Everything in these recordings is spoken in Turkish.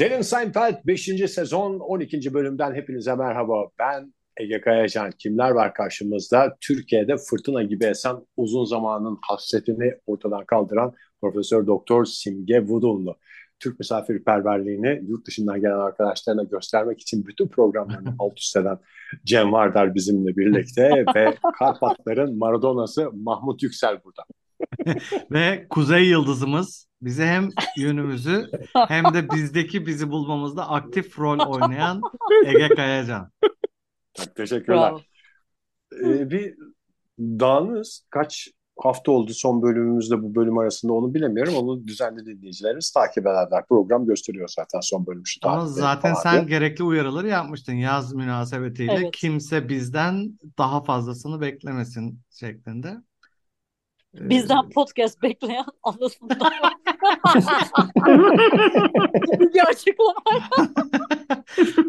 Derin Seinfeld 5. sezon 12. bölümden hepinize merhaba. Ben Ege Kayacan. Kimler var karşımızda? Türkiye'de fırtına gibi esen uzun zamanın hasretini ortadan kaldıran Profesör Doktor Simge Vudunlu. Türk misafirperverliğini yurt dışından gelen arkadaşlarına göstermek için bütün programlarını alt üst eden Cem Vardar bizimle birlikte ve Karpatların Maradona'sı Mahmut Yüksel burada. Ve Kuzey Yıldızımız bize hem yönümüzü hem de bizdeki bizi bulmamızda aktif rol oynayan Ege Kayacan. Çok teşekkürler. Ee, bir dağınız kaç hafta oldu son bölümümüzde bu bölüm arasında onu bilemiyorum. Onu düzenli dinleyicilerimiz takip ederler. Program gösteriyor zaten son bölüm şu Ama zaten sen diye. gerekli uyarıları yapmıştın yaz münasebetiyle. Evet. Kimse bizden daha fazlasını beklemesin şeklinde. Bizden podcast bekleyen anasından bir açıklama.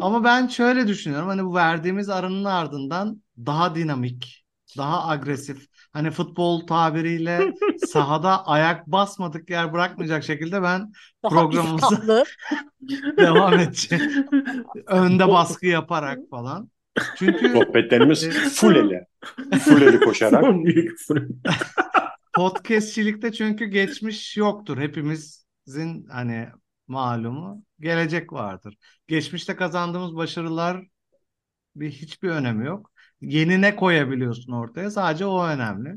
Ama ben şöyle düşünüyorum. Hani bu verdiğimiz aranın ardından daha dinamik, daha agresif. Hani futbol tabiriyle sahada ayak basmadık yer bırakmayacak şekilde ben daha programımıza devam edeceğim. Önde baskı yaparak falan. Çünkü sohbetlerimiz full eli. Full eli koşarak. Podcastçilikte çünkü geçmiş yoktur. Hepimizin hani malumu gelecek vardır. Geçmişte kazandığımız başarılar bir hiçbir önemi yok. Yeni ne koyabiliyorsun ortaya? Sadece o önemli.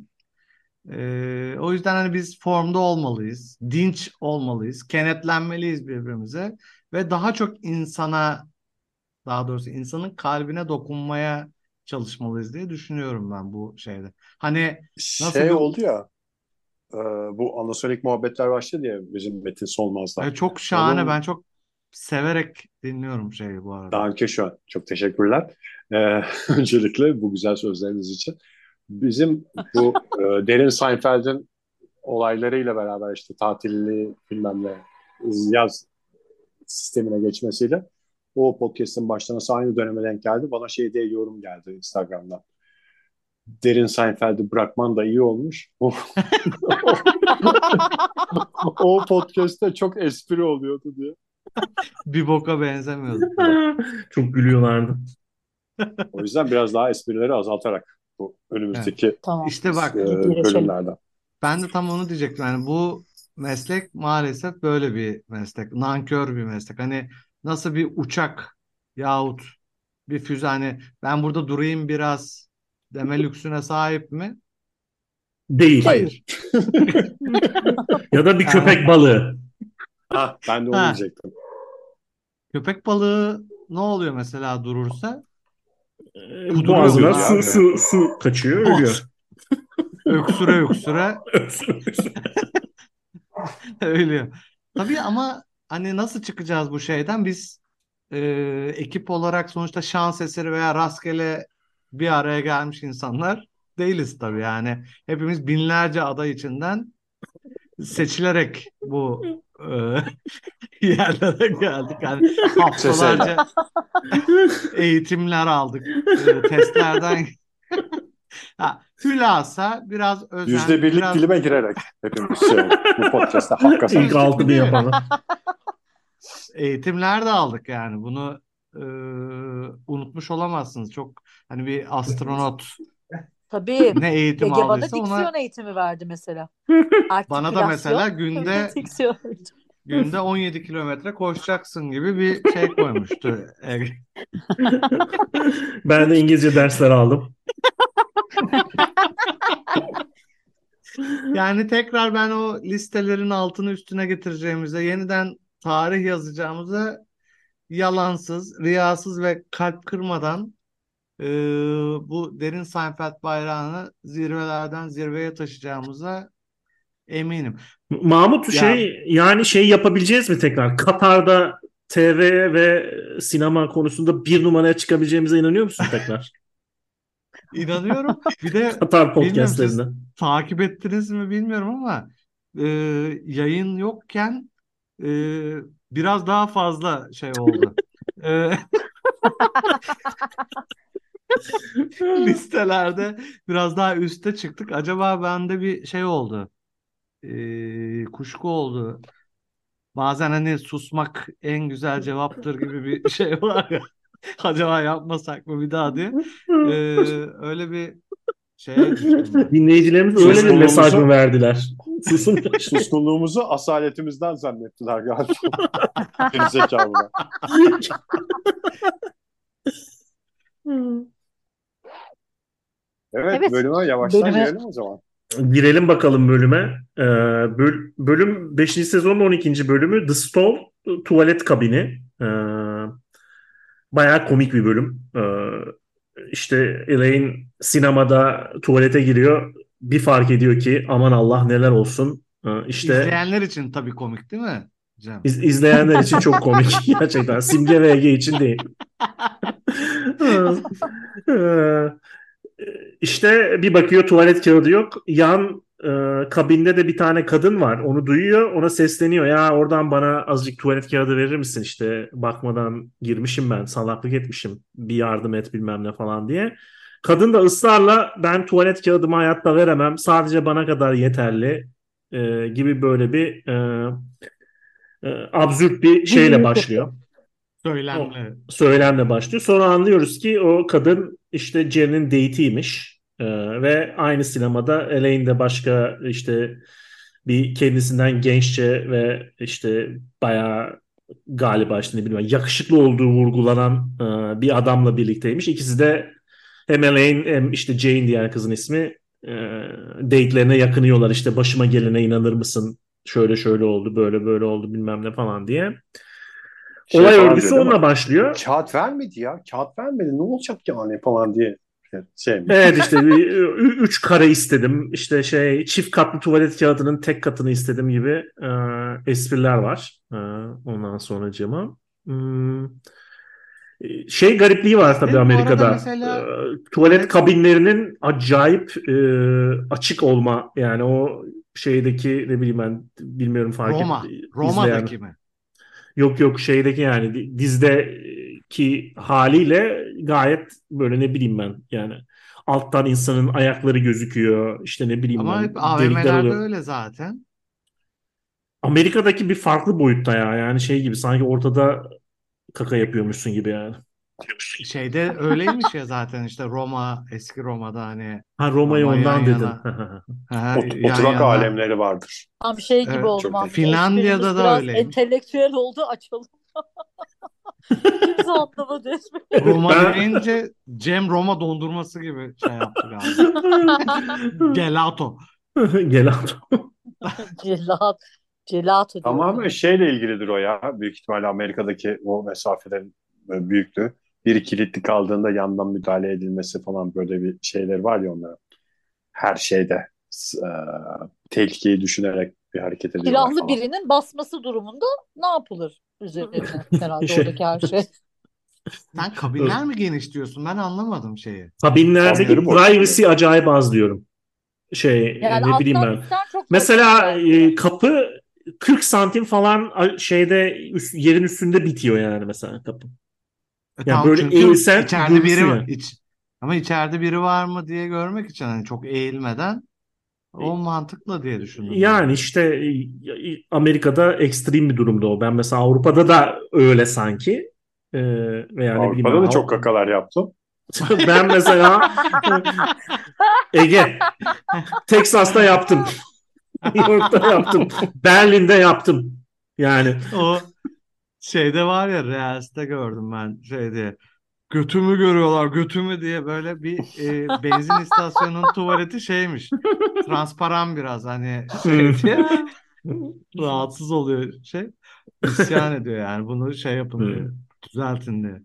Ee, o yüzden hani biz formda olmalıyız, dinç olmalıyız, kenetlenmeliyiz birbirimize ve daha çok insana, daha doğrusu insanın kalbine dokunmaya çalışmalıyız diye düşünüyorum ben bu şeyde. Hani nasıl şey bir... oldu ya e, bu anasonik muhabbetler başladı ya bizim Metin Solmaz'da. E, çok şahane. Onun... Ben çok severek dinliyorum şeyi bu arada. Danke şu an. Çok teşekkürler. Ee, öncelikle bu güzel sözleriniz için. Bizim bu e, Derin Seinfeld'in olaylarıyla beraber işte tatilli bilmem ne yaz sistemine geçmesiyle o podcast'in başlaması aynı döneme denk geldi. Bana şey diye yorum geldi Instagram'dan derin Seinfeld'i bırakman da iyi olmuş. o podcast'te çok espri oluyordu diye. Bir boka benzemiyordu. çok gülüyorlardı. O yüzden biraz daha esprileri azaltarak bu önümüzdeki evet. tamam. işte bak e, bölümlerden. Ben de tam onu diyecektim. Yani bu meslek maalesef böyle bir meslek. Nankör bir meslek. Hani nasıl bir uçak yahut bir füze hani ben burada durayım biraz deme lüksüne sahip mi? Değil. Hayır. ya da bir köpek balığı. Ha, ben de onu ha. diyecektim. Köpek balığı ne oluyor mesela durursa? Ee, boğazına su, su, su kaçıyor, ölüyor. öksüre öksüre. ölüyor. Tabii ama hani nasıl çıkacağız bu şeyden? Biz e, ekip olarak sonuçta şans eseri veya rastgele bir araya gelmiş insanlar değiliz tabii yani. Hepimiz binlerce aday içinden seçilerek bu e, yerlere geldik. Yani haftalarca eğitimler aldık. E, testlerden ha, hülasa biraz özen. Yüzde birlik biraz... dilime girerek hepimiz şey, bu podcast'ta hakikaten. İlk altını yapalım. Eğitimler de aldık yani. Bunu e, unutmuş olamazsınız. Çok hani bir astronot Tabii. Ne eğitim Ege aldıysa bana diksiyon ona... eğitimi verdi mesela. bana da mesela günde günde 17 kilometre koşacaksın gibi bir şey koymuştu. ben de İngilizce dersler aldım. yani tekrar ben o listelerin altını üstüne getireceğimize, yeniden tarih yazacağımıza yalansız, riyasız ve kalp kırmadan e, bu derin Seinfeld bayrağını zirvelerden zirveye taşıyacağımıza eminim. Mahmut ya, şey yani şey yapabileceğiz mi tekrar? Katar'da TV ve sinema konusunda bir numaraya çıkabileceğimize inanıyor musun tekrar? İnanıyorum. Bir de Katar podcastlerinde. Takip ettiniz mi bilmiyorum ama e, yayın yokken e, biraz daha fazla şey oldu. Ee, listelerde biraz daha üste çıktık. Acaba bende bir şey oldu. Ee, kuşku oldu. bazen hani susmak en güzel cevaptır gibi bir şey var ya. Acaba yapmasak mı bir daha diye. Ee, öyle bir ben. Dinleyicilerimiz öyle bir mesaj mı verdiler? Susun. Suskunluğumuzu asaletimizden zannettiler galiba. Gerizekalılar. Evet, Evet, bölüme yavaştan bölüme- girelim o zaman. Girelim bakalım bölüme. Ee, böl- bölüm 5. sezonun 12. bölümü The Stall Tuvalet Kabini. Ee, bayağı komik bir bölüm. Ee, işte Elaine sinemada tuvalete giriyor. Bir fark ediyor ki aman Allah neler olsun. Ee, işte İzleyenler için tabii komik değil mi Cem? iz- izleyenler için çok komik gerçekten. Simge ve Ege için değil. İşte bir bakıyor tuvalet kağıdı yok. Yan e, kabinde de bir tane kadın var. Onu duyuyor. Ona sesleniyor. Ya oradan bana azıcık tuvalet kağıdı verir misin? İşte bakmadan girmişim ben. Salaklık etmişim. Bir yardım et bilmem ne falan diye. Kadın da ısrarla ben tuvalet kağıdımı hayatta veremem. Sadece bana kadar yeterli e, gibi böyle bir e, e, absürt bir şeyle başlıyor Söylemle. söylemle başlıyor. Sonra anlıyoruz ki o kadın işte Jerry'nin date'iymiş. Ee, ve aynı sinemada Elaine de başka işte bir kendisinden genççe ve işte bayağı galiba işte ne bileyim yakışıklı olduğu vurgulanan e, bir adamla birlikteymiş. İkisi de hem Elaine hem işte Jane diğer kızın ismi e, date'lerine yakınıyorlar. İşte başıma gelene inanır mısın? Şöyle şöyle oldu, böyle böyle oldu bilmem ne falan diye. Şey Olay örgüsü onunla başlıyor. Kağıt vermedi ya. Kağıt vermedi. Ne olacak yani falan diye. Şey mi? Evet işte bir, üç kare istedim. İşte şey çift katlı tuvalet kağıdının tek katını istedim gibi e, espriler var. E, ondan sonra cama. Hmm. E, Şey garipliği var tabii Benim Amerika'da. mesela- E, tuvalet kabinlerinin acayip e, açık olma yani o şeydeki ne bileyim ben bilmiyorum fark Roma. et- izleyen- Roma'daki mi? Yok yok şeydeki yani di- dizdeki haliyle gayet böyle ne bileyim ben yani alttan insanın ayakları gözüküyor işte ne bileyim Ama ben delikler AVM'lerde öyle zaten. Amerika'daki bir farklı boyutta ya yani şey gibi sanki ortada kaka yapıyormuşsun gibi yani. Şeyde öyleymiş ya zaten işte Roma, eski Roma'da hani Ha Roma'yı Roma ondan dedin. Ot- yan oturak yana. alemleri vardır. Tam şey gibi Evet, oldu. çok. Finlandiya'da Esprimiz da biraz öyleymiş. entelektüel oldu açalım. Kimse anlamadı. Roma Ben- deyince Cem Roma dondurması gibi şey yaptı galiba. Gelato. Gel abi. Celat. Gelato diyor. Tamamen şeyle ilgilidir o ya. Büyük ihtimalle Amerika'daki o mesafelerin e, büyüklüğü. Biri kilitli kaldığında yandan müdahale edilmesi falan böyle bir şeyler var ya onların. Her şeyde e, tehlikeyi düşünerek bir hareket ediyorlar Silahlı falan. birinin basması durumunda ne yapılır üzerine herhalde Şey- oradaki her şey. Sen kabinler mi geniş diyorsun? Ben anlamadım şeyi. Kabinlerdeki privacy acayip az diyorum. Şey Yani ne bileyim ben. Mesela e, kapı 40 santim falan şeyde üst- yerin üstünde bitiyor yani mesela kapı. E Yani tamam, böyle çünkü eğilsen içeride biri var. yani. iç- ama içeride biri var mı diye görmek için hani çok eğilmeden o mantıklı diye düşündüm. Yani işte e, Amerika'da ekstrem bir durumda o. Ben mesela Avrupa'da da öyle sanki. Ee, veya ne bileyim Avrupa'da ben, da çok kakalar yaptım. ben mesela Ege Teksas'ta yaptım. New York'ta yaptım. Berlin'de yaptım. Yani O şeyde var ya Reels'te gördüm ben şey diye. Götümü görüyorlar götümü diye böyle bir e, benzin istasyonunun tuvaleti şeymiş. Transparan biraz hani şey diye rahatsız oluyor şey. İsyan ediyor yani bunu şey yapın diye. Düzeltin diye.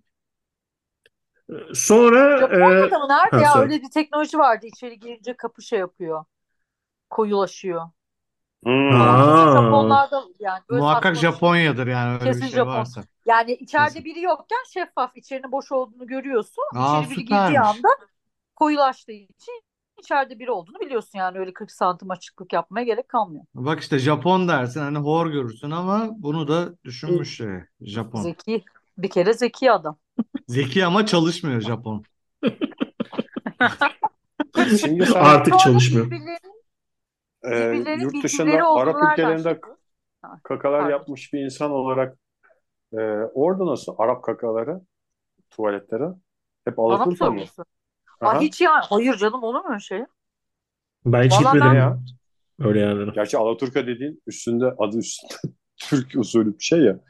sonra e, mı nerede ha, ya öyle bir teknoloji vardı içeri girince kapı şey yapıyor. Koyulaşıyor. Hmm. Aa. Kesin Japonlarda yani böyle Muhakkak saçma- Japonya'dır yani öyle Kesin bir şey Japon. varsa. Yani içeride Kesin. biri yokken şeffaf içerinin boş olduğunu görüyorsun. Aa, İçeri biri süpermiş. girdiği anda koyulaştığı için içeride biri olduğunu biliyorsun yani öyle 40 santim açıklık yapmaya gerek kalmıyor. Bak işte Japon dersin hani hor görürsün ama bunu da düşünmüş şey Japon. Zeki. Bir kere zeki adam. Zeki ama çalışmıyor Japon. Şimdi sen artık çalışmıyor. birbirlerinin, e, yurt dışında Arap ülkelerinde kakalar pardon. yapmış bir insan olarak e, orada nasıl Arap kakaları, tuvaletleri? Hep Alaturka mı? Aa, hiç ya. Hayır canım olur mu öyle şey? Ben hiç Vallahi gitmedim ben- ya. öyle yerlere. Gerçi Alaturka dediğin üstünde adı üstünde Türk usulü bir şey ya.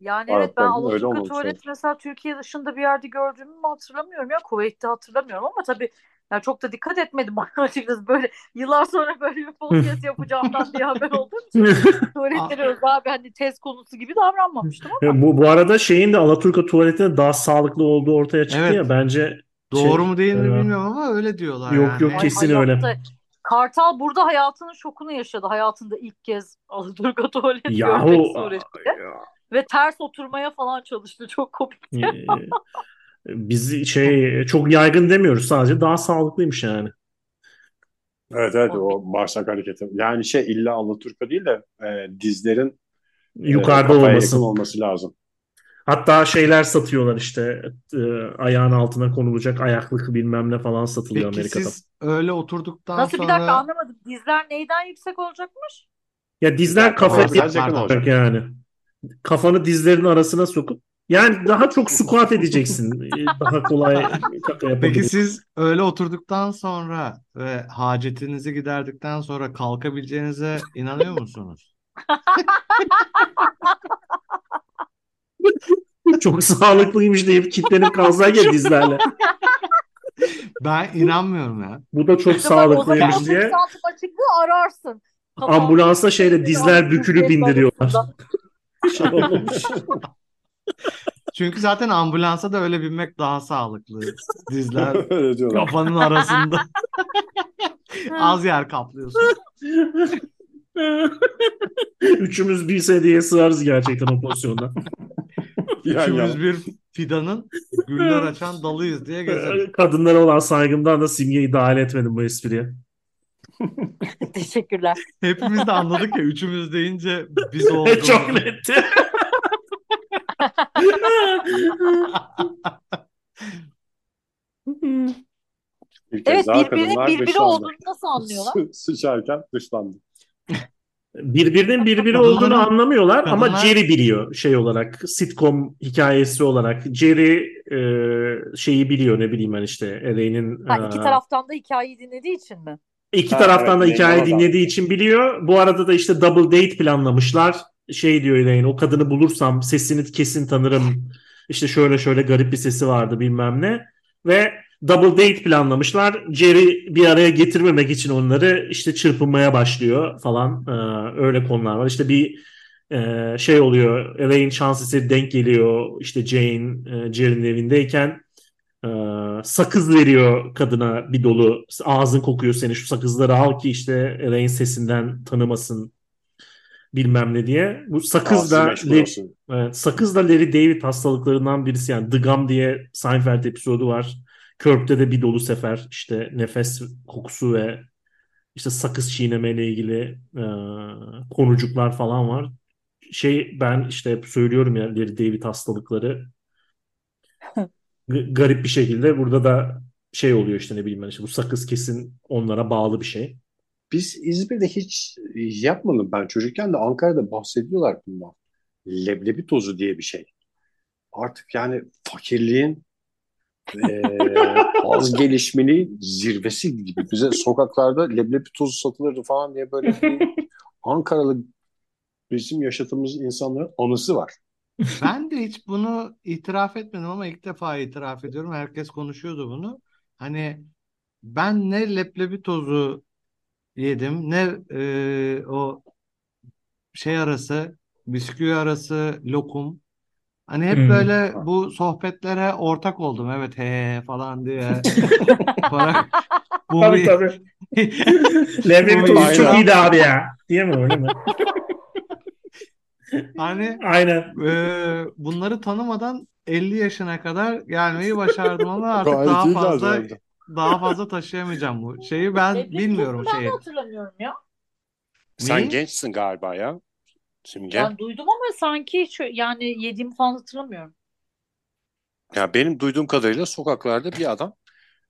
Yani evet ben Alaturka olmamış tuvalet lazım. mesela Türkiye dışında bir yerde gördüğümü hatırlamıyorum ya. Kuveyt'te hatırlamıyorum ama tabii yani çok da dikkat etmedim açıkçası böyle yıllar sonra böyle bir podcast yapacağımdan diye haber olduğum için tuvaletleri özel bir hani test konusu gibi davranmamıştım ama Bu, bu arada şeyin de Alaturka tuvaletinin daha sağlıklı olduğu ortaya çıktı Evet. ya bence Doğru Şey, mu değil mi e, bilmiyorum ama öyle diyorlar Yok, yani. yok, Ay, kesin öyle. hayatta- Kartal burada hayatının şokunu yaşadı. Hayatında ilk kez Alaturka tuvalet Yahu görmek suretiyle. Ve ters oturmaya falan çalıştı. Çok komik. E, biz şey çok yaygın demiyoruz sadece daha sağlıklıymış yani. Evet evet o bağırsak hareketi. Yani şey illa Alaturka değil de e, dizlerin e, Yukarıda kafaya olması. yakın olması lazım. Hatta şeyler satıyorlar işte e, ayağın altına konulacak ayaklık bilmem ne falan satılıyor Peki Amerika'da. siz öyle oturduktan Nasıl bir dakika sonra anlamadım. Dizler neyden yüksek olacakmış? Ya dizler Kafa yakın olacak. yani. Kafanı dizlerin arasına sokup yani daha çok squat edeceksin. E, Daha kolay kaka Peki siz öyle oturduktan sonra ve hacetinizi giderdikten sonra kalkabileceğinize inanıyor musunuz? Çok sağlıklıymış deyip kitlenip kalsak ya dizlerle. Ben inanmıyorum ya. Bu da çok sağlıklıymış 30 diye santim açıklığı ararsın. Kafan ambulansa şeyle dizler bükülü bindiriyorlar. Şey olmuş. Çünkü zaten ambulansa da öyle binmek daha sağlıklı. Dizler kafanın arasında. Az yer kaplıyorsun. Üçümüz bir sedye sığarız gerçekten o pozisyonda. Üçümüz bir fidanın güller açan dalıyız diye gezeriz. Kadınlara olan saygımdan da simgeyi dahil etmedim bu espriye. Teşekkürler. Hepimiz de anladık ya üçümüz deyince biz olduğumuzu. Çok netti. Kez Evet birbirinin birbiri dışlandı. olduğunu nasıl anlıyorlar? Sı- Sıçarken dışlandı. Birbirinin birbiri olduğunu anlamıyorlar ama Jerry biliyor şey olarak sitcom hikayesi olarak Jerry e, şeyi biliyor ne bileyim ben işte Elaine'in Ha, iki e, taraftan da hikayeyi dinlediği için mi? iki Ha, taraftan da evet, hikaye Elaine dinlediği için biliyor. Bu arada da işte double date planlamışlar. Şey diyor Elaine o kadını bulursam sesini kesin tanırım. İşte şöyle şöyle garip bir sesi vardı bilmem ne. Ve double date planlamışlar. Jerry bir araya getirmemek için onları işte çırpınmaya başlıyor falan. Ee, öyle konular var. İşte bir e, şey oluyor. Elaine şans eseri denk geliyor. İşte Jane e, Jerry'nin evindeyken e, sakız veriyor kadına bir dolu. Ağzın kokuyor seni şu sakızları al ki işte Elaine sesinden tanımasın bilmem ne diye. Bu sakız da. Evet, sakız da Larry David hastalıklarından birisi yani The Gum diye Seinfeld episodu var. Körp'te de bir dolu sefer işte nefes kokusu ve işte sakız çiğnemeyle ilgili e, konucuklar falan var. Şey ben işte hep söylüyorum ya Larry David hastalıkları G- garip bir şekilde burada da şey oluyor işte ne bileyim ben işte bu sakız kesin onlara bağlı bir şey. Biz İzmir'de hiç yapmadım. Ben çocukken de Ankara'da bahsediyorlar bundan. Leblebi tozu diye bir şey. Artık yani fakirliğin eee, az gelişmenin zirvesi gibi. Bize sokaklarda leblebi tozu satılırdı falan diye böyle bir Ankaralı bizim yaşadığımız insanların anısı var. Ben de hiç bunu itiraf etmedim ama ilk defa itiraf ediyorum. Herkes konuşuyordu bunu. Hani ben ne leblebi tozu yedim ne e, o şey arası bisküvi arası lokum. Hani hep Hmm. böyle bu sohbetlere ortak oldum. Evet he falan diye. Para, bu Tabii bir- tabii. Leblebi Bu tozu çok iyiydi abi ya. Diye mi öyle mi? Hani Aynen. Ee, bunları tanımadan 50 yaşına kadar gelmeyi başardım ama artık Gayet daha iyi fazla. Daha fazla taşıyamayacağım bu şeyi. Ben Leblebi bilmiyorum tozunu ben de şeyi. hatırlamıyorum ya. Sen Neyi? gençsin galiba ya. Simge. Ben duydum ama sanki hiç yani yediğimi falan hatırlamıyorum. Ya benim duyduğum kadarıyla sokaklarda bir adam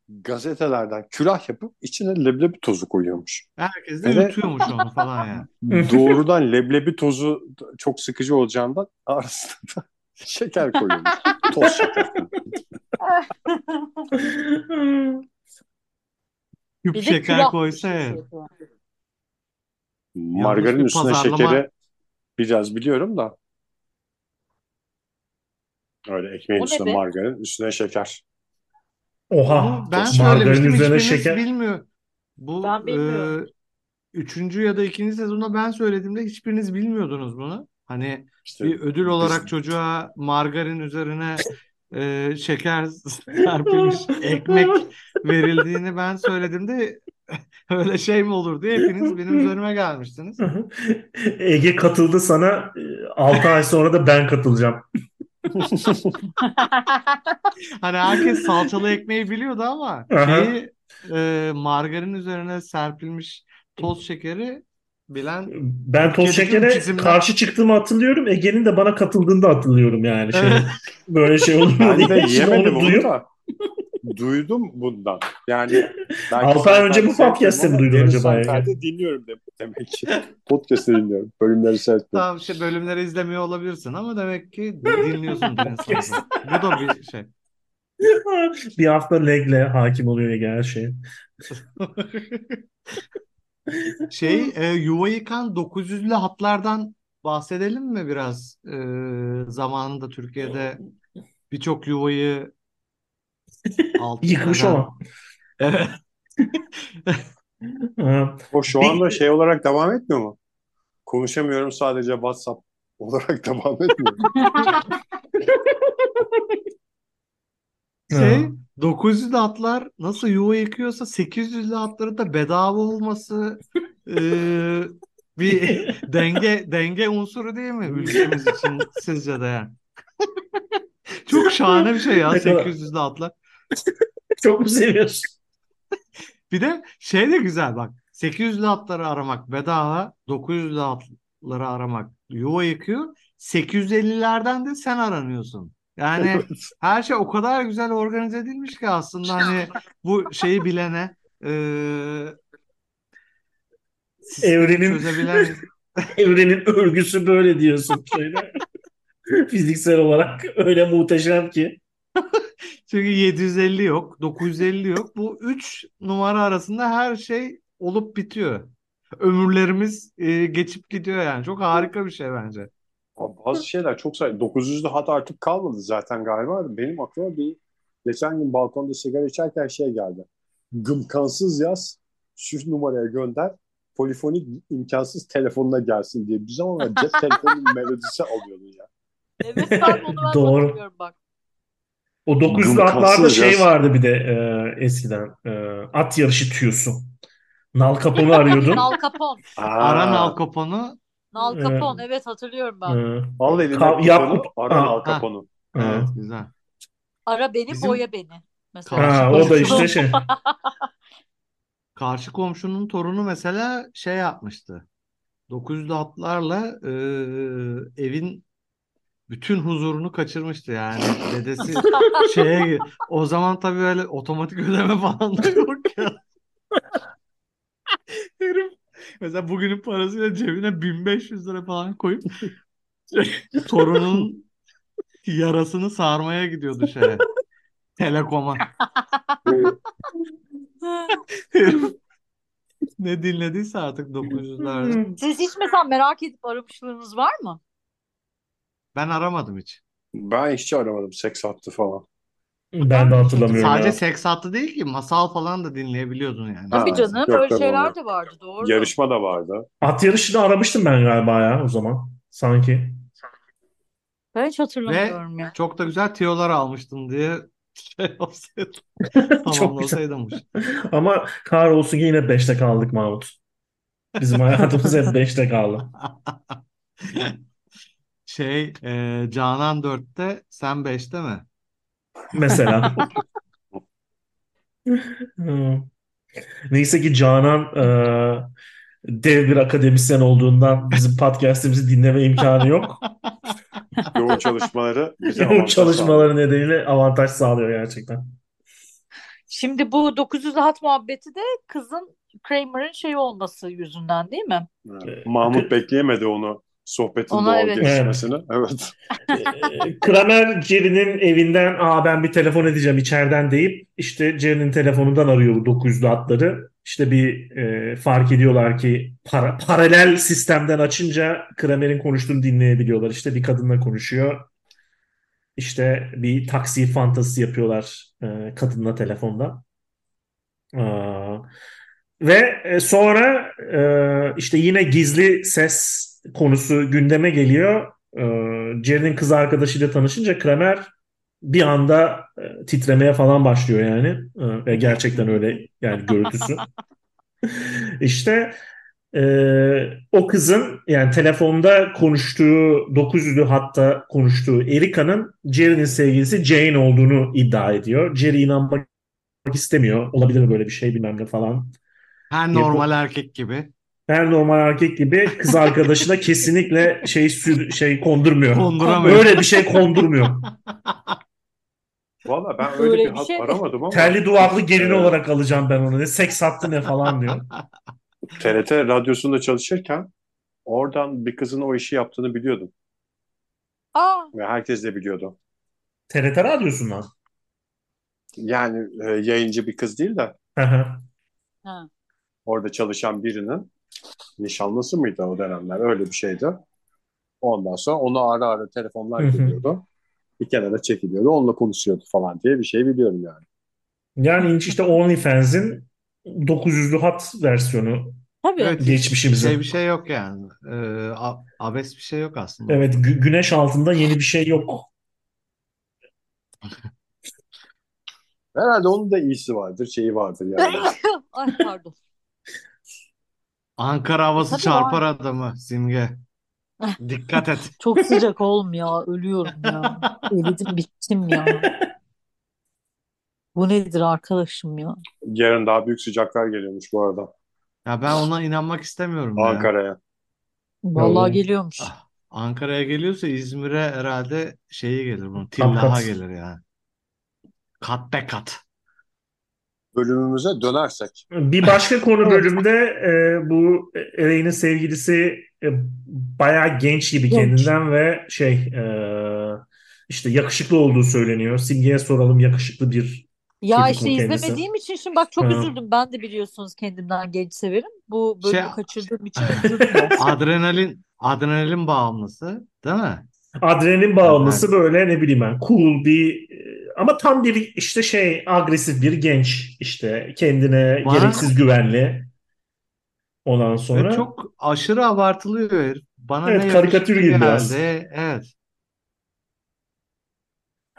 gazetelerden külah yapıp içine leblebi tozu koyuyormuş. Herkes de Evet. yutuyormuş onu falan yani. Doğrudan leblebi tozu çok sıkıcı olacağından arasında da şeker koyuyormuş. Toz şeker. Küp Bir de şeker koysa yapıyor. Margarin bir üstüne pazarlama- şekeri biraz biliyorum da. Öyle ekmeğin O ne üstüne margarin, üstüne şeker. Oha. Bunu ben Margarin üzerine şeker. bilmiyor. Bu Ben bilmiyorum. e, üçüncü ya da ikinci sezonda ben söylediğimde hiçbiriniz bilmiyordunuz bunu. Hani İşte bir ödül olarak biz- çocuğa margarin üzerine e, şeker serpilmiş ekmek verildiğini ben söylediğimde öyle şey mi olur diye hepiniz benim üzerime gelmiştiniz. Ege katıldı sana. 6 ay sonra da ben katılacağım. Hani herkes salçalı ekmeği biliyordu ama şeyi e, margarin üzerine serpilmiş toz şekeri bilen Ben toz şekere isimden- karşı çıktığımı hatırlıyorum. Ege'nin de bana katıldığını da hatırlıyorum yani. Şey, Evet. böyle şey olur mu Ben de diye. Şimdi yemedim onu onu duyup da. Duydum bundan. Yani belki ay önce bu Seinfeld'i mi sevmiyorum duydun acaba ya? Seinfeld'i dinliyorum de- demek ki. Podcast'te dinliyorum. Bölümleri seyretmiyorum. Tamam şey bölümleri izlemiyor olabilirsin ama demek ki dinliyorsun insanı. Bu da bir şey. bir hafta legle hakim oluyor Ege her şeye. Şey e, yuva yıkan 900'lü hatlardan bahsedelim mi biraz? E, zamanında Türkiye'de birçok yuvayı Yıkmış eden- olan. Evet. Ha, O şu anda şey olarak devam etmiyor mu? Konuşamıyorum sadece WhatsApp olarak devam etmiyor. Şey Ha. 900'lü atlar nasıl yuva yıkıyorsa 800'lü atları da bedava olması e, bir denge denge unsuru değil mi ülkemiz için sizce de yani? Çok şahane bir şey ya Ne kadar- 800'lü atlar. Çok mu seviyorsun? Bir de şey de güzel bak 800'lü atları aramak bedava 900'lü atları aramak yuva yıkıyor 850'lerden de sen aranıyorsun. Yani her şey o kadar güzel organize edilmiş ki aslında hani bu şeyi bilene sistemi Evrenin- çözebilen Evrenin örgüsü böyle diyorsun. Şöyle. Fiziksel olarak öyle muhteşem ki. çünkü 750 yok 950 yok bu 3 numara arasında her şey olup bitiyor. Ömürlerimiz e, geçip gidiyor yani çok harika bir şey bence. Bazı şeyler çok say 900'lü hat artık kalmadı zaten galiba. Benim aklıma bir geçen gün balkonda sigara içerken şey geldi. Gımkansız yaz, şu numaraya gönder, polifonik imkansız telefonuna gelsin diye. Bir zamanlar cep telefonunun melodisi alıyordun ya. Evet ben onu ben Doğru. bak. O 900'lü Gımkansız atlarda şey vardı bir de e, eskiden. E, at yarışı tüyosu. Nal Capone'u arıyordun. Nal Capone. Aran Al Capone'u Nal Capone evet hatırlıyorum ben. E, Al eline Ka- Yakup- ara Ha. Al Capone'u. e, evet güzel. Ara beni Bizim- boya beni. Mesela. ha, o da işte şey. Karşı komşunun torunu mesela şey yapmıştı. 900'lü atlarla e, evin bütün huzurunu kaçırmıştı yani. Dedesi şeye o zaman tabii öyle otomatik ödeme falan da yok ya. Herif mesela bugünün parasıyla cebine 1500 lira falan koyup torunun yarasını sarmaya gidiyordu şeye. Telekom'a. Ne dinlediyse artık 900'lerde. Siz hiç mesela merak edip aramışlığınız var mı? Ben aramadım hiç. Ben hiç aramadım seks hattı falan. Ben de hatırlamıyorum Sadece ya. seks hattı değil ki masal falan da dinleyebiliyordun yani. Ha, Tabii canım yok, öyle tabii şeyler onlar. de vardı doğru. Yarışma da vardı. At yarışını aramıştım ben galiba ya o zaman. Sanki. Ben hiç hatırlamıyorum ya. Çok da güzel tiyolar almıştın diye şey olsaydı Çok güzel. tamamlasaydım. Ama kahrolsun ki yine 5'te kaldık Mahmut. Bizim hayatımız hep 5'te kaldı. Şey e, Canan 4'te sen 5'te mi? Mesela. Hmm. Neyse ki Canan e, dev bir akademisyen olduğundan bizim podcast'imizi dinleme imkanı yok. Yoğun çalışmaları bize Yoğun avantaj çalışmaları nedeniyle avantaj sağlıyor gerçekten. Şimdi bu 900 hat muhabbeti de kızın Kramer'ın şey olması yüzünden değil mi? Evet. Mahmut bekleyemedi onu sohbetin Ona doğal evet. gelişmesini. Evet. Ee, Kramer Jerry'nin evinden Aa, ben bir telefon edeceğim içeriden deyip işte Jerry'nin telefonundan arıyor bu 900'lü hatları. İşte bir e, fark ediyorlar ki para- paralel sistemden açınca Kramer'in konuştuğunu dinleyebiliyorlar. İşte bir kadınla konuşuyor. İşte bir taksi fantazisi yapıyorlar e, kadınla telefonda. Aa, ve e, sonra e, işte yine gizli ses konusu gündeme geliyor. E, Jerry'nin kız arkadaşıyla tanışınca Kramer bir anda e, titremeye falan başlıyor yani. E, ve gerçekten öyle yani görüntüsü. İşte e, o kızın yani telefonda konuştuğu 900'lü hatta konuştuğu Erica'nın Jerry'nin sevgilisi Jane olduğunu iddia ediyor. Jerry inanmak istemiyor. Olabilir mi böyle bir şey bilmem ne falan. Her normal erkek gibi. Her normal erkek gibi kız arkadaşına kesinlikle şey sür, şey kondurmuyor. Konduramıyor. Öyle bir şey kondurmuyor. Valla ben öyle Öyle bir bir hat şey- aramadım ama Terli duvaklı gelin Evet. olarak alacağım ben onu. Ne seks hattı ne falan diyor. TRT radyosunda çalışırken oradan bir kızın o işi yaptığını biliyordum. Aa, Ve herkes de biliyordu. TRT radyosundan. Yani e, yayıncı bir kız değil de Hı hı. ha. orada çalışan birinin nişanlısı mıydı o dönemler? Öyle bir şeydi. Ondan sonra onu ara ara telefonlar geliyordu. Bir kenara çekiliyordu. Onunla konuşuyordu falan diye bir şey biliyorum yani. Yani işte OnlyFans'in 900'lü hat versiyonu Tabii. Evet, geçmişimizin. şey bir şey yok yani. Ee, abes bir şey yok aslında. Evet, gü- güneş altında yeni bir şey yok. Herhalde onun da iyisi vardır, şeyi vardır yani. Ay pardon. Ankara havası Tabii çarpar var. adamı Simge. Dikkat et. Çok sıcak oğlum ya. Ölüyorum ya. Eridim bittim ya. Bu nedir arkadaşım ya? Yarın daha büyük sıcaklar geliyormuş bu arada Ya ben ona inanmak istemiyorum ya. Ankara'ya. Vallahi Oo. geliyormuş. Ah, Ankara'ya geliyorsa İzmir'e herhalde şeyi gelir bunun. Kat Tillaha kat. gelir yani. Kat be kat. Bölümümüze dönersek. Bir başka konu bölümde e, bu Elaine'in sevgilisi e, bayağı genç gibi Genç. kendinden ve şey e, işte yakışıklı olduğu söyleniyor. Simge'ye soralım yakışıklı bir Ya işte o kendisi. izlemediğim için şimdi bak çok Ha. üzüldüm. Ben de biliyorsunuz kendimden genç severim. Bu bölümü Şey- kaçırdığım için üzüldüm. Adrenalin adrenalin bağımlısı, değil mi? adrenalin bağımlısı Evet. böyle ne bileyim ben cool bir e, ama tam bir işte şey agresif bir genç işte kendine Bana- gereksiz güvenli. Ondan sonra çok aşırı abartılıyor herif. Bana Evet, ne karikatür gibi biraz. Evet.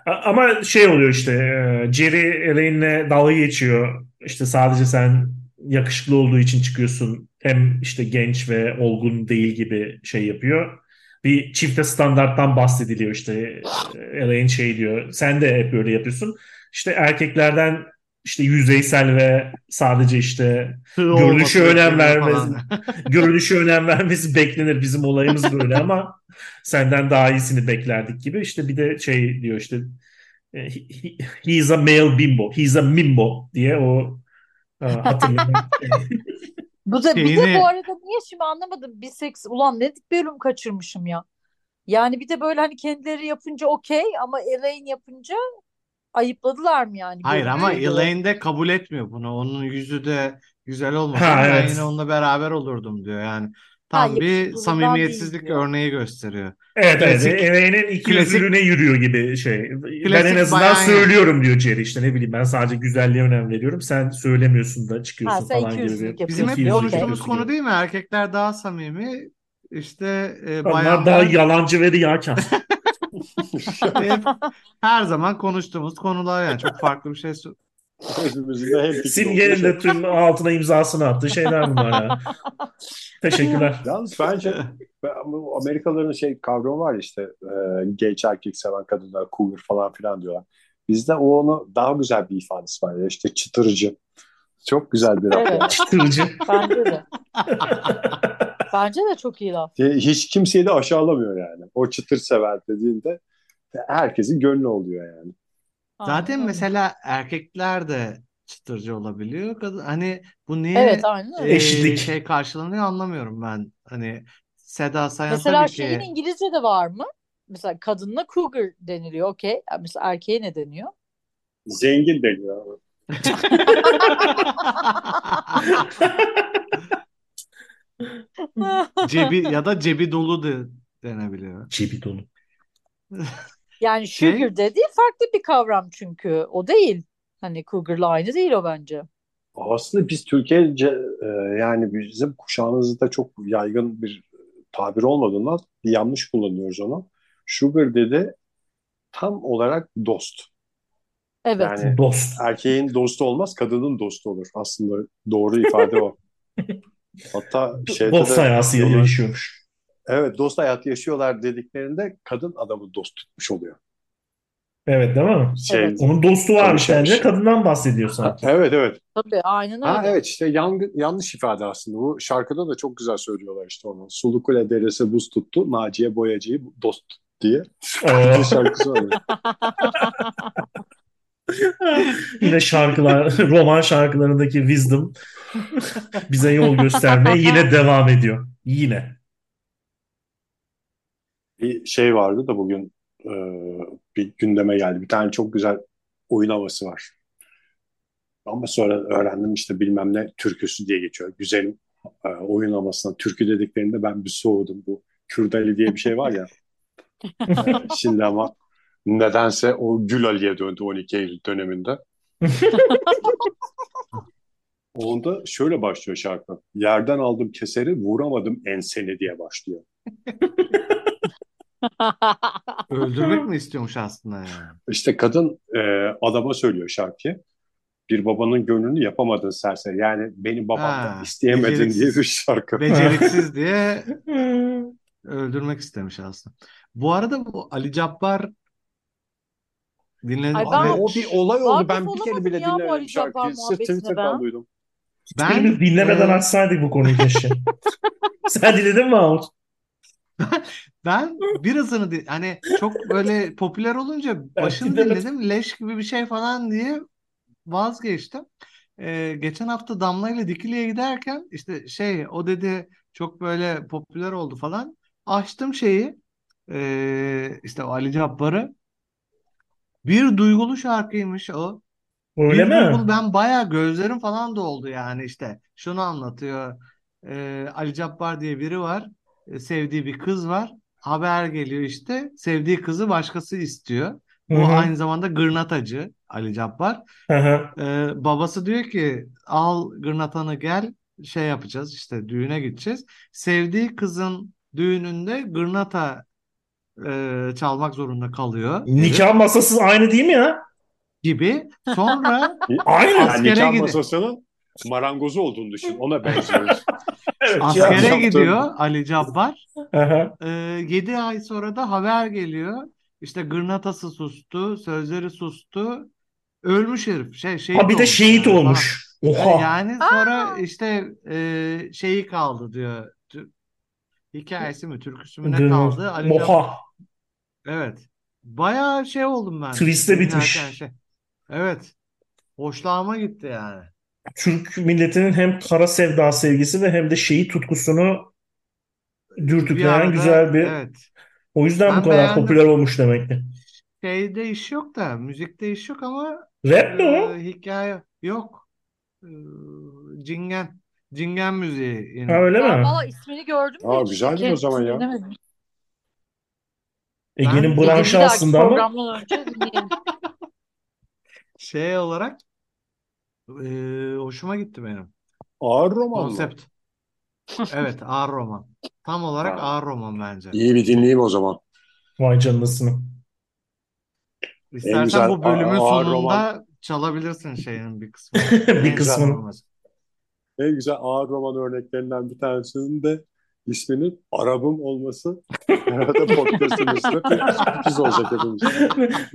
Ama şey oluyor işte e, Jerry Elaine'le dalga geçiyor. İşte sadece sen yakışıklı olduğu için çıkıyorsun. Hem işte genç ve olgun değil gibi şey yapıyor. Bir çifte standarttan bahsediliyor işte. Elaine şey diyor. Sen de hep böyle yapıyorsun. İşte erkeklerden işte yüzeysel ve sadece işte Görünüşe önem falan. görünüşe önem vermesi beklenir. Bizim olayımız böyle ama senden daha iyisini beklerdik gibi. İşte bir de şey diyor işte he, he- he's a male bimbo. He's a mimbo diye o e, hatırladım. Bu da bir de bu arada niye şimdi anlamadım. Bir seks ulan ne bölüm kaçırmışım ya. Yani bir de böyle hani kendileri yapınca okey ama Elaine yapınca ayıpladılar mı yani? Hayır ama bölüm. Elaine de kabul etmiyor bunu. Onun yüzü de güzel olmasa Ha, ben evet. yine onunla beraber olurdum diyor. Yani tam bir samimiyetsizlik değil örneği gösteriyor. Evet evet. Klasik- Elaine'in iki klasik- yürüyor gibi şey. ben en azından söylüyorum diyor Jerry işte ne bileyim ben sadece güzelliğe önem veriyorum. Sen söylemiyorsun da çıkıyorsun Ha, sen falan gibi Bizim hep konuştuğumuz konu değil mi? Erkekler daha samimi. İşte e, Onlar bayanlar daha yalancı ve riyakar. hep her zaman konuştuğumuz konular yani çok farklı bir şey. Hepimizin de Simge'nin de şey. tüm altına imzasını attığı şeyler bunlar ya. Teşekkürler. Yalnız bence Amerikalıların şey kavramı var işte e, genç erkek seven kadınlar cougar falan filan diyorlar. Bizde o onu daha güzel bir ifadesi var ya işte çıtırıcı. Çok güzel bir laf Evet. Çıtırcı. Bence de. Bence de çok iyi laf. E, Hiç kimseyi de aşağılamıyor yani. O çıtır sever dediğinde herkesin gönlü oluyor yani. Zaten Aynen mesela erkekler de çıtırcı olabiliyor. Kadın, hani bu niye Evet aynen öyle. e, Eşitlik. şey karşılanıyor anlamıyorum ben. Hani Seda Sayan Mesela tabii şeyin ki İngilizce'de var mı? Mesela kadınla cougar deniliyor okey. Yani Mesela erkeğe ne deniyor? Zengin deniyor. cebi ya da cebi dolu da denebiliyor. Cebi dolu. Yani Şey- sugar dediği farklı bir kavram çünkü. O değil. Hani cougar'la aynı değil o bence. Aslında biz Türkiye'ce e, yani bizim kuşağımızda çok yaygın bir tabir olmadığından yanlış kullanıyoruz onu. Sugar dedi tam olarak dost. Evet. Yani Dost. erkeğin dostu olmaz, kadının dostu olur. Aslında doğru ifade o. Hatta şeyde Dost de diyorlar, yaşıyormuş. Evet dost hayatı yaşıyorlar dediklerinde kadın adamı dost tutmuş oluyor. Evet değil mi? Şey, Evet. Onun dostu varmış bence. Kadından bahsediyor sanki. Evet evet. Tabii aynen Ha öyle. evet işte yan- yanlış ifade aslında. Bu şarkıda da çok güzel söylüyorlar işte onu. Sulukule deresi buz tuttu, Naciye Boyacı'yı dost diye. Bir şarkısı var. Yine şarkılar, roman şarkılarındaki wisdom bize yol göstermeye yine devam ediyor. Yine. Bir şey vardı da bugün e, bir gündeme geldi. Bir tane çok güzel oyun havası var. Ama sonra öğrendim işte bilmem ne türküsü diye geçiyor. Güzelim e, oyun havasına türkü dediklerinde ben bir soğudum. Bu Kürdali diye bir şey var ya. E, şimdi ama nedense o Gül Ali'ye döndü 12 Eylül döneminde. Onda şöyle başlıyor şarkı. Yerden aldım keseri vuramadım enseni diye başlıyor. Öldürmek mi istiyormuş aslında yani? İşte kadın e, adama söylüyor şarkıyı. Bir babanın gönlünü yapamadın serseri. Yani beni babandan Ha, isteyemedin beceriksiz. diye bir şarkı. Beceriksiz diye öldürmek istemiş aslında. Bu arada bu Ali Cabbar dinledim. Ay Abi ben- o bir olay oldu. Vakıf Ben bir kere bile ya bu dinlemedim Ali Cabbar şarkıyı. Sırf muhabbetine Twitter'dan ben. duydum. Ben Biz dinlemeden e, açsaydık bu konuyu keşke. Sen dinledin mi Mahmut? Ben birazını di- hani çok böyle popüler olunca başını dinledim leş gibi bir şey falan diye vazgeçtim. Ee, geçen hafta Damla ile Dikili'ye giderken işte şey o dedi çok böyle popüler oldu falan. Açtım şeyi ee, işte Ali Cabbar'ı. Bir duygulu şarkıymış o. Öyle Bir mi? duygulu ben bayağı gözlerim falan doldu yani işte. Şunu anlatıyor. Ee, Ali Cabbar diye biri var. Ee, sevdiği bir kız var. Haber geliyor işte. Sevdiği kızı başkası istiyor. Bu Hı hı. aynı zamanda gırnatacı Ali Cabbar. Hı hı. Ee, babası diyor ki al gırnatanı gel şey yapacağız işte düğüne gideceğiz. Sevdiği kızın düğününde gırnata e, çalmak zorunda kalıyor. Nikah masası aynı değil mi ya? gibi. Sonra Aynı. Yani Askere nikah gidi- masasının marangozu olduğunu düşün. Ona benziyor. Evet. askere gidiyor Ali Cabbar. Hı hı. Ee, 7 ay sonra da haber geliyor. İşte gırnatası sustu, sözleri sustu. Ölmüş herif. Şey, şehit Ha bir de şehit yani olmuş. E, Oha. Yani sonra işte e, şeyi kaldı diyor. Hikayesi mi, türküsü mü ne kaldı? Ali Cabbar. Oha. Evet. Bayağı şey oldum ben. Twist'le bitmiş. Şey. Evet. Hoşlanma gitti yani. Türk milletinin hem kara sevda sevgisi ve hem de şehit tutkusunu Bir dürtükleyen arada güzel bir. evet. O yüzden Ben bu kadar beğendim. popüler olmuş demek ki. Şeyde iş yok da, müzikte iş yok ama Rap mi o? e, hikaye yok. E, Cingen. Cingen müziği yine. Ha öyle Ben mi? valla ismini gördüm de Aa, hiç güzeldir o kendisini zaman ya. dinlemedim. Ege'nin Ben- Bir branşı dahaki aslında ama programdan önce dinleyelim. Şey olarak e, hoşuma gitti benim. Ağır roman mı? Konsept. Evet, ağır roman. Tam olarak Ha. ağır roman bence. İyi bir dinleyeyim o zaman. vay canınasını. İstersen güzel bu bölümün ağır sonunda roman. çalabilirsin şeyin bir kısmını. bir En kısmını. güzel En güzel ağır roman örneklerinden bir tanesinin de isminin Arabım olması. Herhalde podcast'ın üstüne sürpriz olacak hepimiz.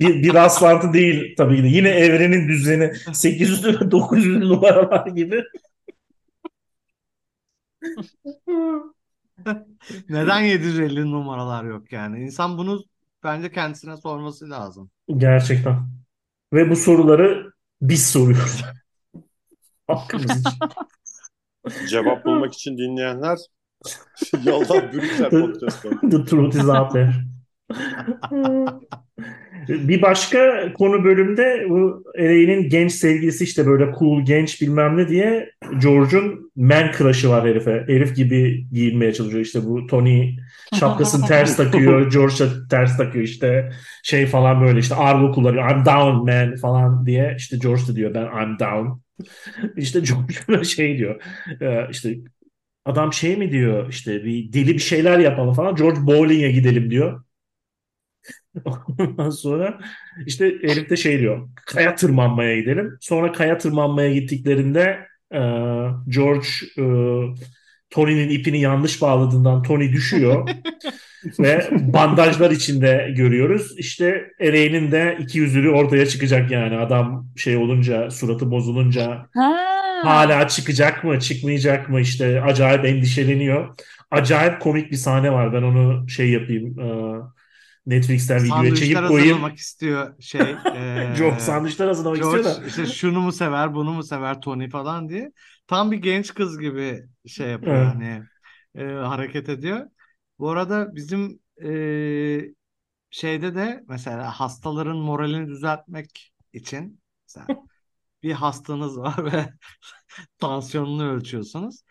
bir, bir rastlantı değil tabii ki de. Yine evrenin düzeni 800 900 numaralar gibi. Neden 750 numaralar yok yani? İnsan bunu bence kendisine sorması lazım. Gerçekten. Ve bu soruları biz soruyoruz. Hakkımız için. Cevap bulmak için dinleyenler yoldan Brüksel podcast'ı. The truth is out there. Bir başka konu bölümde bu Elaine'in genç sevgilisi işte böyle cool genç bilmem ne diye George'un man crush'ı var herife. Herif gibi giyinmeye çalışıyor işte bu Tony şapkasını ters takıyor. George da ters takıyor işte şey falan böyle işte argo kullanıyor. I'm down man falan diye işte George da diyor ben I'm down. İşte George şey diyor. Ee, işte adam şey mi diyor işte bir deli bir şeyler yapalım falan. George bowling'e gidelim diyor. Ondan sonra işte herif de şey diyor. Kaya tırmanmaya gidelim. Sonra kaya tırmanmaya gittiklerinde e, George e, Tony'nin ipini yanlış bağladığından Tony düşüyor. ve bandajlar içinde görüyoruz. İşte Elaine'in de iki yüzlülüğü ortaya çıkacak yani. Adam şey olunca, suratı bozulunca Ha. Hala çıkacak mı, çıkmayacak mı işte acayip endişeleniyor. Acayip komik bir sahne var. Ben onu şey yapayım. e, Netflix'ten videoya çekip koyayım. istiyor şey. eee, George sandviçler hazırlamak istiyor George da. işte şunu mu sever, bunu mu sever Tony falan diye. Tam bir genç kız gibi şey yapıyor Evet. hani e, hareket ediyor. Bu arada bizim e, şeyde de mesela hastaların moralini düzeltmek için mesela bir hastanız var ve tansiyonunu ölçüyorsunuz.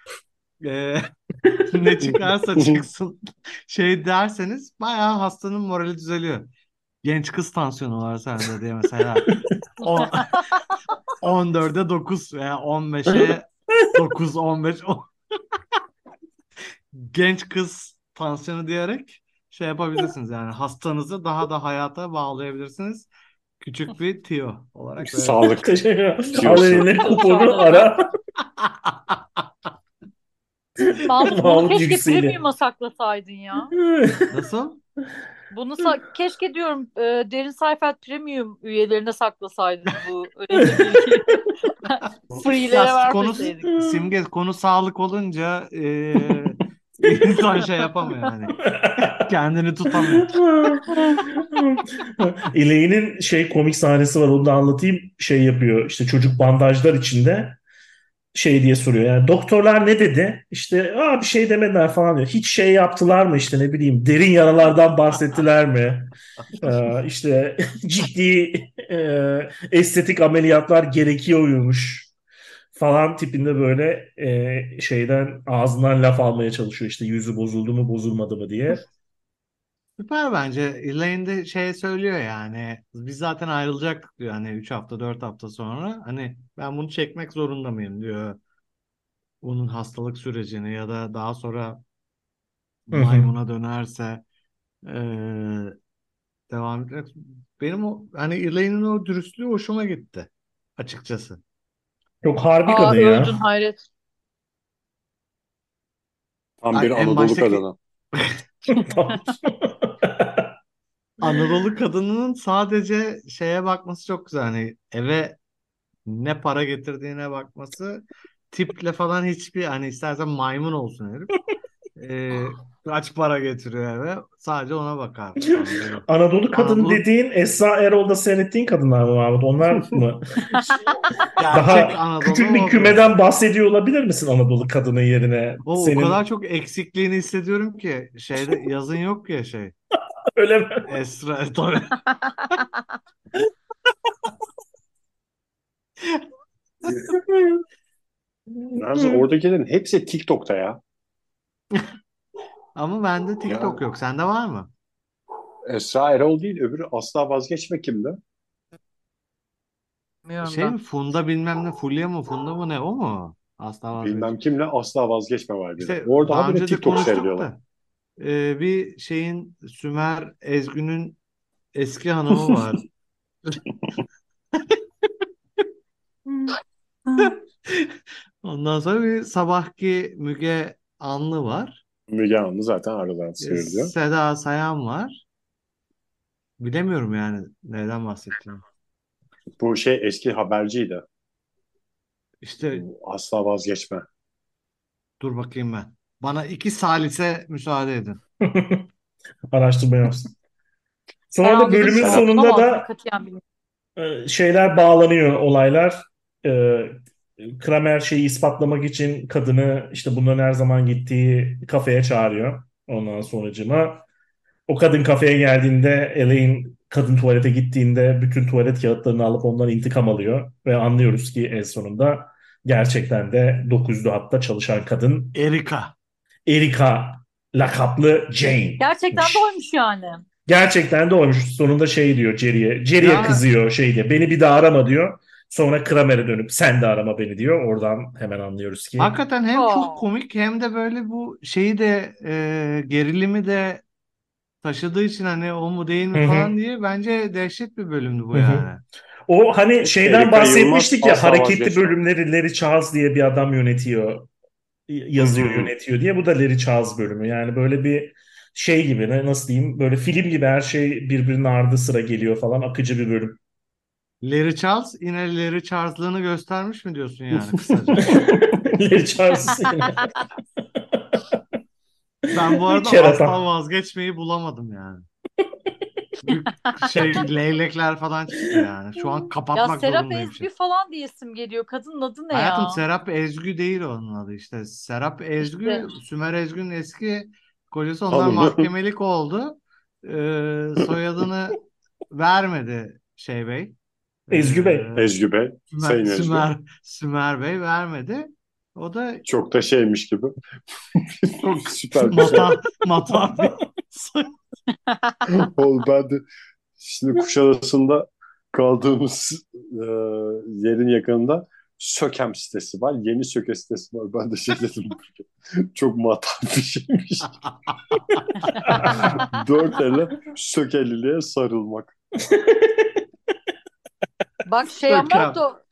E, ne çıkarsa çıksın şey derseniz bayağı hastanın morali düzeliyor. Genç kız tansiyonu var sende diye mesela. O, 14'e 9 veya 15'e 9, 15, 10. Genç kız tansiyonu diyerek şey yapabilirsiniz yani hastanızı daha da hayata bağlayabilirsiniz. Küçük bir tiyo olarak böyle. Sağlık. Teşekkür ederim. Al eline kuponu ara. Mahmut bunu Mahmut keşke premium'a saklasaydın ya. Nasıl? Bunu sa- keşke diyorum e, Derin Sayfel Premium üyelerine saklasaydın bu önemli bilgiyi. Free'lere Ya konu vermeseydik. simge konu sağlık olunca e, insan şey yapamıyor yani. Kendini tutamıyor. Elaine'in şey komik sahnesi var onu da anlatayım. Şey yapıyor işte çocuk bandajlar içinde şey diye soruyor. Yani doktorlar ne dedi? İşte Aa, bir şey demediler falan diyor. Hiç şey yaptılar mı işte ne bileyim derin yaralardan bahsettiler mi? Ee, işte ciddi e, estetik ameliyatlar gerekiyormuş falan tipinde böyle e, şeyden ağzından laf almaya çalışıyor işte yüzü bozuldu mu bozulmadı mı diye. Süper bence. Elaine de şey söylüyor yani. Biz zaten ayrılacaktık diyor hani 3 hafta 4 hafta sonra. Hani ben bunu çekmek zorunda mıyım diyor. Bunun hastalık sürecini ya da daha sonra maymuna dönerse eee, devam etmek. Benim o hani Elaine'in o dürüstlüğü hoşuma gitti açıkçası. Çok harbi Aa kadın ya. övdün hayret. Tam Ay, bir en Anadolu baştaki- kadını. Anadolu kadınının sadece şeye bakması çok güzel. Hani eve ne para getirdiğine bakması tiple falan hiçbir hani istersen maymun olsun herif. Ee, kaç para getiriyor eve sadece ona bakar. Anadolu. Kadın Anadolu- dediğin Esra Erol'da seyrettiğin kadınlar mı Mahmut? Onlar mı? Daha Anadolu küçük bir o. kümeden bahsediyor olabilir misin Anadolu kadının yerine? O, o Senin kadar çok eksikliğini hissediyorum ki şeyde yazın yok ya şey. öyle mi? Esra tabii. Yalnız oradakilerin hepsi TikTok'ta ya. Ama bende TikTok yok. Sende var mı? Esra Erol değil öbürü asla vazgeçme kimdi? Bilmiyorum Şey ben. mi Funda bilmem ne Fulya mı Funda mı ne o mu? Asla vazgeç. Bilmem kimle asla vazgeçme var bir de. İşte Orada daha habire önce de TikTok konuştuk seyrediyorlar. da e, bir şeyin Sümer Ezgün'ün eski hanımı var. Ondan sonra bir sabahki Müge Anlı var. Müge Anlı zaten aradan E, sıyrılıyor. Seda Sayan var. Bilemiyorum yani neden bahsettiğimi. Bu şey eski haberciydi. İşte Asla vazgeçme. dur bakayım ben. Bana iki salise müsaade edin. Araştırma yapsın. Sonra da bölümün sonunda da katiyen e, şeyler bağlanıyor olaylar. E, Kramer şeyi ispatlamak için kadını işte bunların her zaman gittiği kafeye çağırıyor. Ondan sonracıma o kadın kafeye geldiğinde Elaine kadın tuvalete gittiğinde bütün tuvalet kağıtlarını alıp ondan intikam alıyor ve anlıyoruz ki en sonunda gerçekten de 900'lü hatta çalışan kadın Erika. Erika lakaplı Jane. Gerçekten de oymuş yani. Gerçekten de oymuş. Sonunda şey diyor Jerry'e. Jerry'e kızıyor şey diye. Beni bir daha arama diyor. Sonra Kramer'e dönüp sen de arama beni diyor. Oradan hemen anlıyoruz ki. Hakikaten hem Aa. çok komik hem de böyle bu şeyi de e, gerilimi de taşıdığı için hani o mu değil mi Hı hı. falan diye bence dehşet bir bölümdü bu Hı hı. yani. O hani şeyden Erika bahsetmiştik Yılmaz ya asla hareketli bölümleri Larry Charles diye bir adam yönetiyor. Yazıyor, Hı hı. yönetiyor diye. Bu da Larry Charles bölümü. Yani böyle bir şey gibi ne- nasıl diyeyim böyle film gibi her şey birbirinin ardı sıra geliyor falan akıcı bir bölüm. Larry Charles yine Larry Charles'lığını göstermiş mi diyorsun yani kısaca? Larry Charles yine. Ben bu arada asla vazgeçmeyi bulamadım yani. Büyük şey leylekler falan çıktı yani. Şu an Ya kapatmak Serap zorundayım. Ezgi falan diye isim geliyor. Kadının adı ne Hayatım ya? Serap Ezgü değil onun adı işte. Serap Ezgü, İşte. Sümer Ezgü'nün eski kocası onlar Hanımı. mahkemelik oldu. Ee, soyadını vermedi şey Bey. Ezgü Bey. Ee, Ezgi Bey, Sümer, Sayın Ezgi. Sümer, Sümer Bey vermedi. O da Çok da şeymiş gibi. çok Süper bir şey. mata, Oğlum ben de şimdi Kuşadası'nda kaldığımız e, yerin yakınında Sökem sitesi var. Yeni Söke sitesi var. Ben de şey dedim. Çok matah bir şeymiş. Dört elle Sökeliliğe sarılmak. Bak şey ama da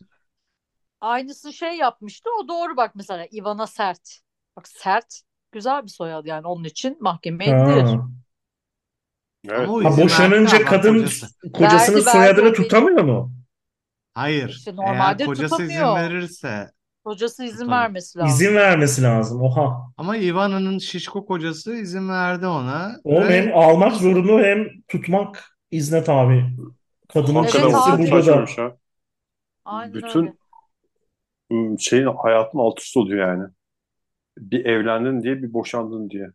aynısını şey yapmıştı. O doğru bak mesela Ivana Sert. Bak Sert güzel bir soyadı yani onun için mahkemeye gidilir. Ha. Evet. Ha, izin boşanınca verdi kadın kocası. kocasının Verdi, verdi, soyadını o tutamıyor mu? Hayır. İşte Eğer normalde kocası izin tutamıyor. verirse Kocası izin Tabii. vermesi lazım. İzin vermesi lazım. Oha. ama Ivana'nın şişko kocası izin verdi ona O ve hem almak zorunlu hem tutmak izne tabi. Kadının Evet çabası abi. burada da. Saçmamış ha. Aynen Bütün öyle. ım, şeyin hayatın alt üst oluyor yani. Bir evlendin diye bir boşandın diye.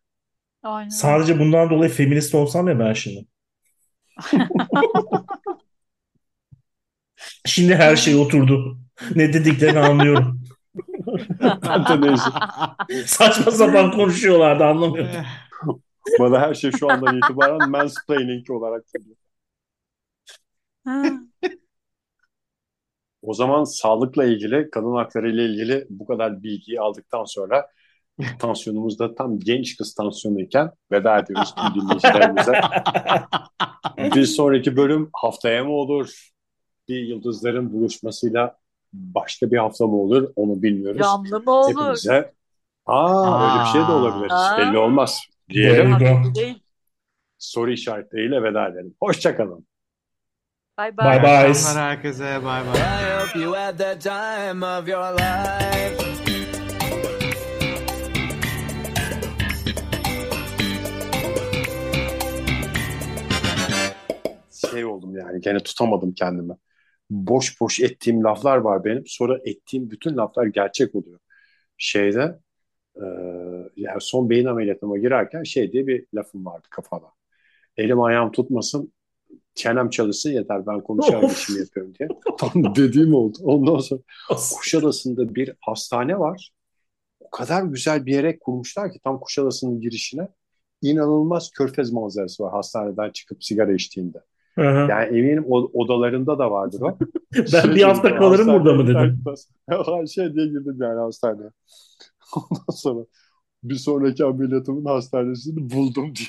Aynen öyle. Sadece bundan dolayı feminist olsam ya ben şimdi. Şimdi her şey oturdu. Ne dediklerini anlıyorum. Ben de neyse. Saçma sapan konuşuyorlardı anlamıyorum. Eh, Bana her şey şu andan itibaren mansplaining olarak geliyor. O zaman sağlıkla ilgili, kadın hakları ile ilgili bu kadar bilgiyi aldıktan sonra tansiyonumuz da tam genç kız tansiyonuyken veda ediyoruz tüm dinleyicilerimize. Bir sonraki bölüm haftaya mı olur? Bir yıldızların buluşmasıyla başka bir hafta mı olur? Onu bilmiyoruz. Canlı mı olur? Hepinize Aa, öyle bir şey de olabilir. Aa. Belli olmaz. Diyelim. Soru işaretleriyle veda edelim. Hoşçakalın. Bye Bye bye. bye. herkese bay bay. I hope you had the time of your life. Şey oldum yani gene tutamadım kendimi. Boş boş ettiğim laflar var benim. Sonra ettiğim bütün laflar gerçek oluyor. Şeyde e, yani son beyin ameliyatıma girerken şey diye bir lafım vardı kafada. Elim ayağım tutmasın, çenem çalışsın yeter ben konuşarak Of. işimi yapıyorum diye. Tam dediğim oldu. Ondan sonra Kuşadası'nda bir hastane var. O kadar güzel bir yere kurmuşlar ki tam Kuşadası'nın girişine. İnanılmaz körfez manzarası var hastaneden çıkıp sigara içtiğinde. Hı. Yani eminim o- odalarında da vardır o. Ben bir hafta dedim, kalırım burada mı dedim. şey diye girdim yani hastaneye. Ondan sonra bir sonraki ameliyatımın hastanesini buldum diye